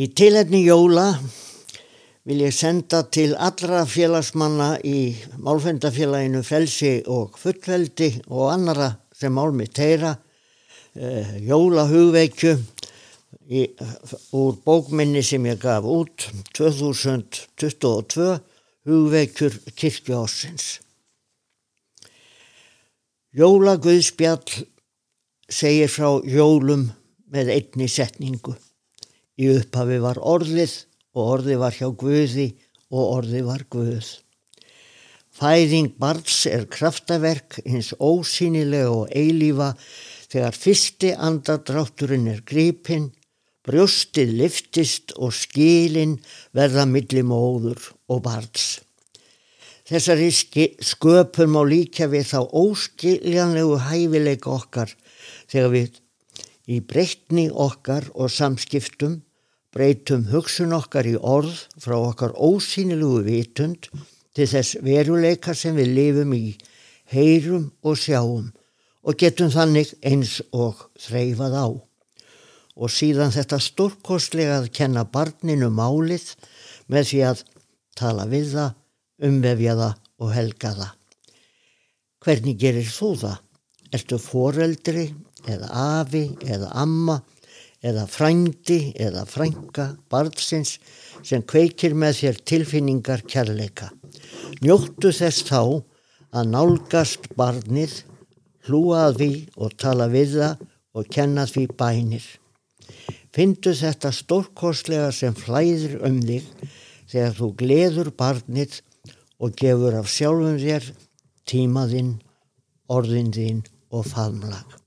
Í tilhefni jóla vil ég senda til allra félagsmanna í málfendafélaginu Felsi og Fullveldi og annara sem málmi teira eh, jólahugveikju úr bókminni sem ég gaf út 2022 hugveikjur kirkjósins. Jólaguðspjall segir frá jólum með einni setningu. Í upphafi var orðið og orðið var hjá Guði og orðið var Guð. Fæðing barns er kraftaverk hins ósýnilega og eilífa þegar fyrsti andadrátturinn er gripinn, brjóstið liftist og skilin verða millimóður og barns. Þessari sköpun má líka við þá óskiljanlegu hæfileika okkar þegar við í breytni okkar og samskiptum breytum hugsun okkar í orð frá okkar ósýnilugu vitund til þess veruleika sem við lifum í, heyrum og sjáum og getum þannig eins og þreifað á. Og síðan þetta stórkostlega að kenna barninu málið með því að tala við það umvefja það og helga það. Hvernig gerir þú það? Ertu foreldri eða afi eða amma eða frændi eða frænga barnsins sem kveikir með þér tilfinningar kærleika. Njóttu þess þá að nálgast barnið, hlúa því og tala við það og kenna því bænir. Findu þetta stórkostlega sem flæðir um þig þegar þú gleður barnið og gefur af sjálfum þér tímaðinn, orðin þín og faðmlag.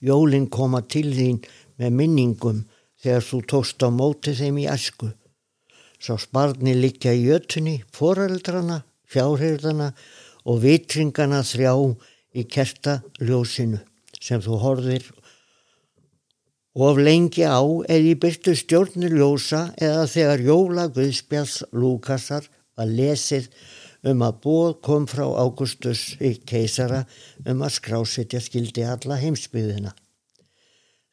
Jólinn koma til þín með minningum þegar þú tóst á móti þeim í asku. Sá sparni likja í jötunni, foreldrana, fjárherðana og vitringana þrjá í kerta ljósinu sem þú horfir og af lengi á eða í byrtu stjórnir ljósa eða þegar jóla Guðspjáls Lúkasar var lesið um að bóð kom frá Águstus í keisara um að skrásetja skildi alla heimsbyðina.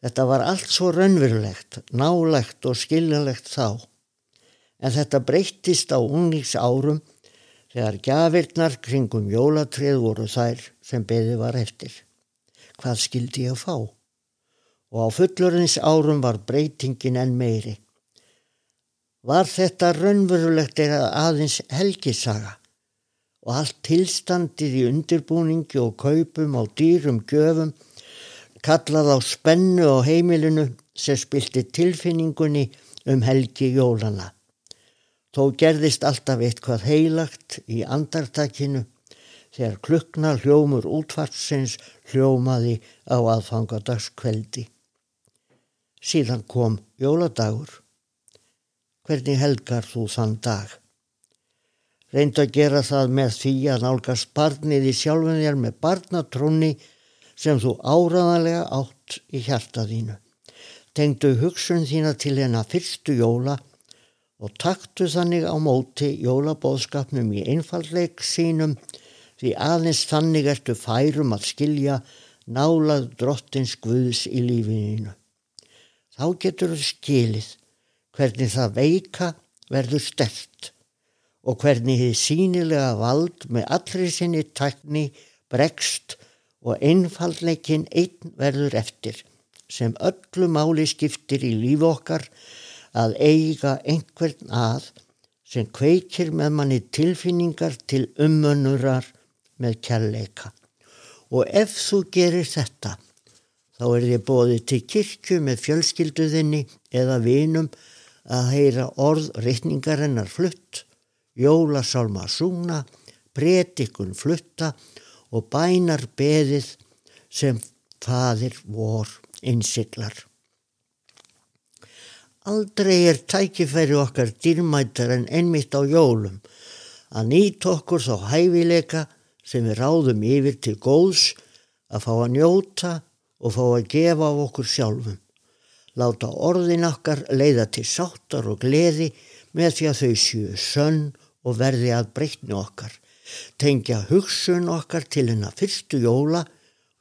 Þetta var allt svo raunverulegt, nálegt og skiljanlegt þá. En þetta breyttist á unglíks árum þegar gafirnar kringum jólatrið voru þær sem beði var eftir. Hvað skildi ég að fá? og á fullorins árum var breytingin enn meiri. Var þetta raunverulegt eða aðeins helgisaga og allt tilstandið í undirbúningi og kaupum á dýrum göfum kallað á spennu á heimilinu sem spilti tilfinningunni um helgi jólana. Þó gerðist alltaf eitthvað heilagt í andartakinu þegar klukna hljómur útvartsins hljómaði á aðfangadagskveldi. Síðan kom jóladagur. Hvernig helgar þú þann dag? Reynd að gera það með því að nálgast barnið í sjálfum þér með barnatrúni sem þú áraðanlega átt í hjartaðínu. Tengdu hugsun þína til hennar fyrstu jóla og taktu þannig á móti jólabóðskapnum í einfallleik sínum því aðeins þannig ertu færum að skilja nálað drottins Guðs í lífininu þá getur þú skilið hvernig það veika verður stert og hvernig þið sínilega vald með allri sinni takni bregst og einfallleikin einn verður eftir sem öllu máli skiptir í líf okkar að eiga einhvern að sem kveikir með manni tilfinningar til umönurar með kærleika. Og ef þú gerir þetta Þá er þið bóðið til kirkju með fjölskylduðinni eða vinum að heyra orð reikningarinnar flutt, jólasálma súna, pretikun flutta og bænar beðið sem fadir vor innsiklar. Aldrei er tækifæri okkar dýrmættar en einmitt á jólum að nýta okkur þá hæfileika sem við ráðum yfir til góðs að fá að njóta og fá að gefa á okkur sjálfum. Láta orðin okkar leiða til sáttar og gleði með því að þau séu sönn og verði að breytni okkar. Tengja hugsun okkar til hennar fyrstu jóla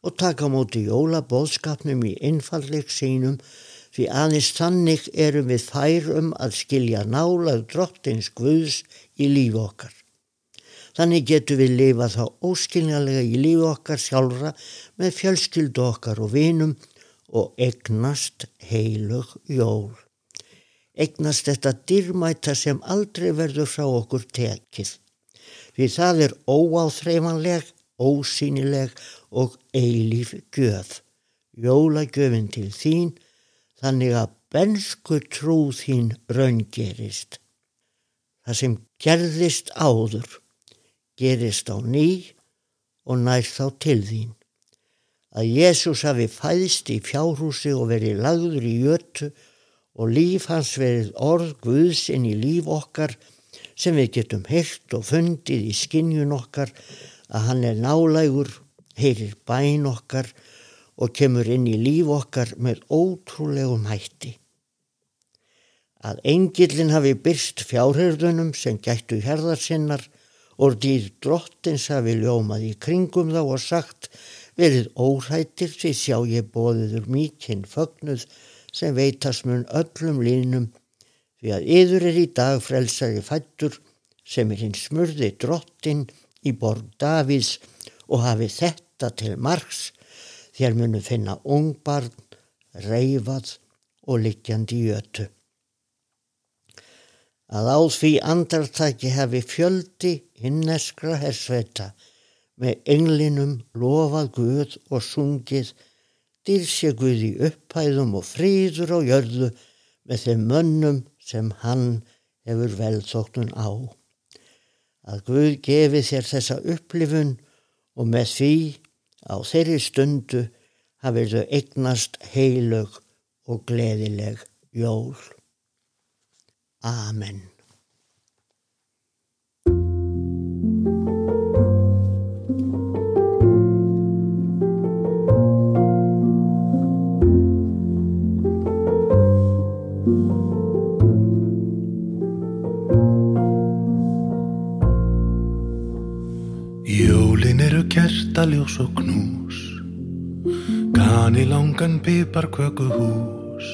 og taka móti jólabóðskapnum í innfalleg sínum Því aðeins þannig erum við færum að skilja nálað drottins Guðs í lífi okkar. Þannig getur við lifa þá óskiljanlega í lífi okkar sjálfra með fjölskyldu okkar og vinum og egnast heilug jól. Egnast þetta dýrmæta sem aldrei verður frá okkur tekið. Því það er óáþreifanleg, ósýnileg og eilíf gjöf. Jólagjöfin til þín þannig að bensku trú þín raungerist. Það sem gerðist áður gerist á ný og nær þá til þín. Að Jésús hafi fæðist í fjárhúsi og verið lagður í jötu og líf hans verið orð Guðs inn í líf okkar sem við getum heilt og fundið í skinnjun okkar að hann er nálægur, heyrir bæn okkar og kemur inn í líf okkar með ótrúlegum hætti. Að engillin hafi byrst fjárherðunum sem gættu herðarsinnar og dýr drottins hafi ljómað í kringum þá og sagt verið óhættir því sjá ég bóðiður mikinn fögnuð sem veitast mun öllum línum því að yður er í dag frelsari fættur sem er hinn smurði drottin í borg Davíðs og hafi þetta til margs þér munu finna ungbarn, reyfað og likjandi jötu. Að á því andartaki hefi fjöldi hinneskra hersveita með englinum lofað Guð og sungið dýrsja Guð í upphæðum og fríður á jörðu með þeim mönnum sem hann hefur velþóktun á. Að Guð gefi þér þessa upplifun og með því á þeirri stundu hafið þau eignast heilög og gleðileg jól. Amen. Kertaljós og knús Gani langan pipar köku hús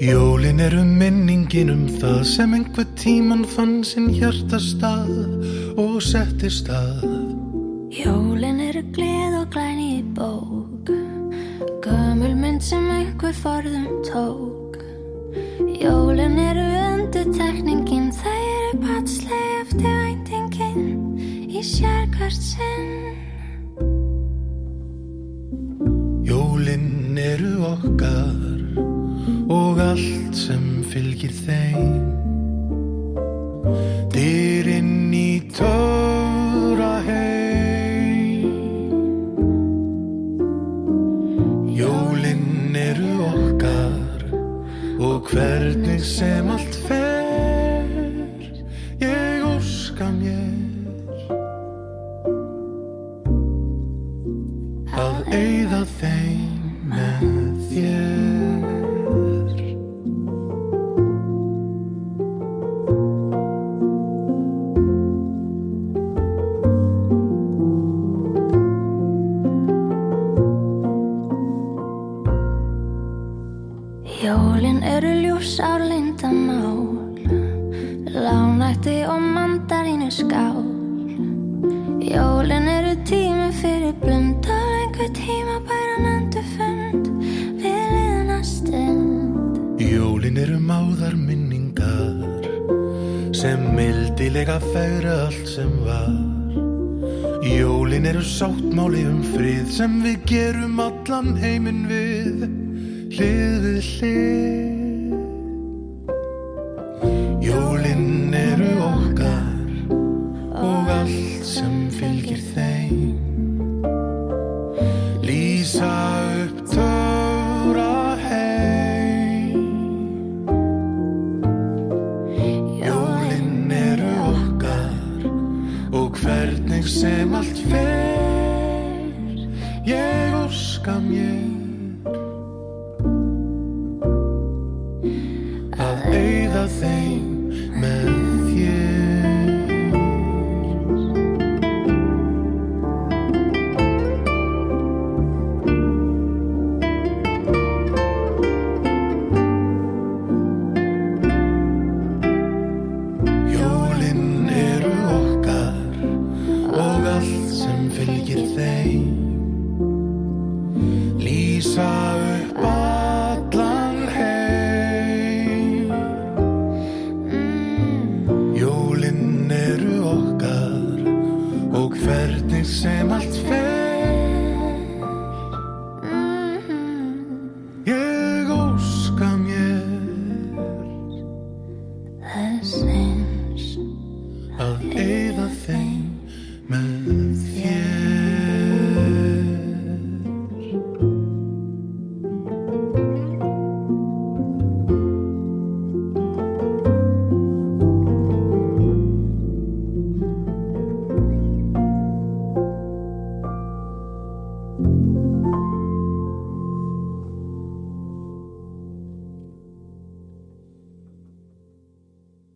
Jólin eru minningin um það sem einhver tíman fann sinn hjartastað og setti stað. Jólin eru gleð og glæni í bók, gömul mynd sem einhver forðum tók. Jólin eru undir tekningin, það eru patsleg eftir væntingin í sérkvært sinn. Jólin eru okkar og allt sem fylgir þeim. Dyrinn í töfra heim. Jólinn eru okkar og hvernig sem allt fer Jólin eru máðar minningar sem mildilega fegra allt sem var. Jólin eru sáttmáli um frið sem við gerum allan heiminn við, hlið við hlið. Jólin eru okkar og allt sem fylgir þeim. 上面 og hvernig sem allt fer.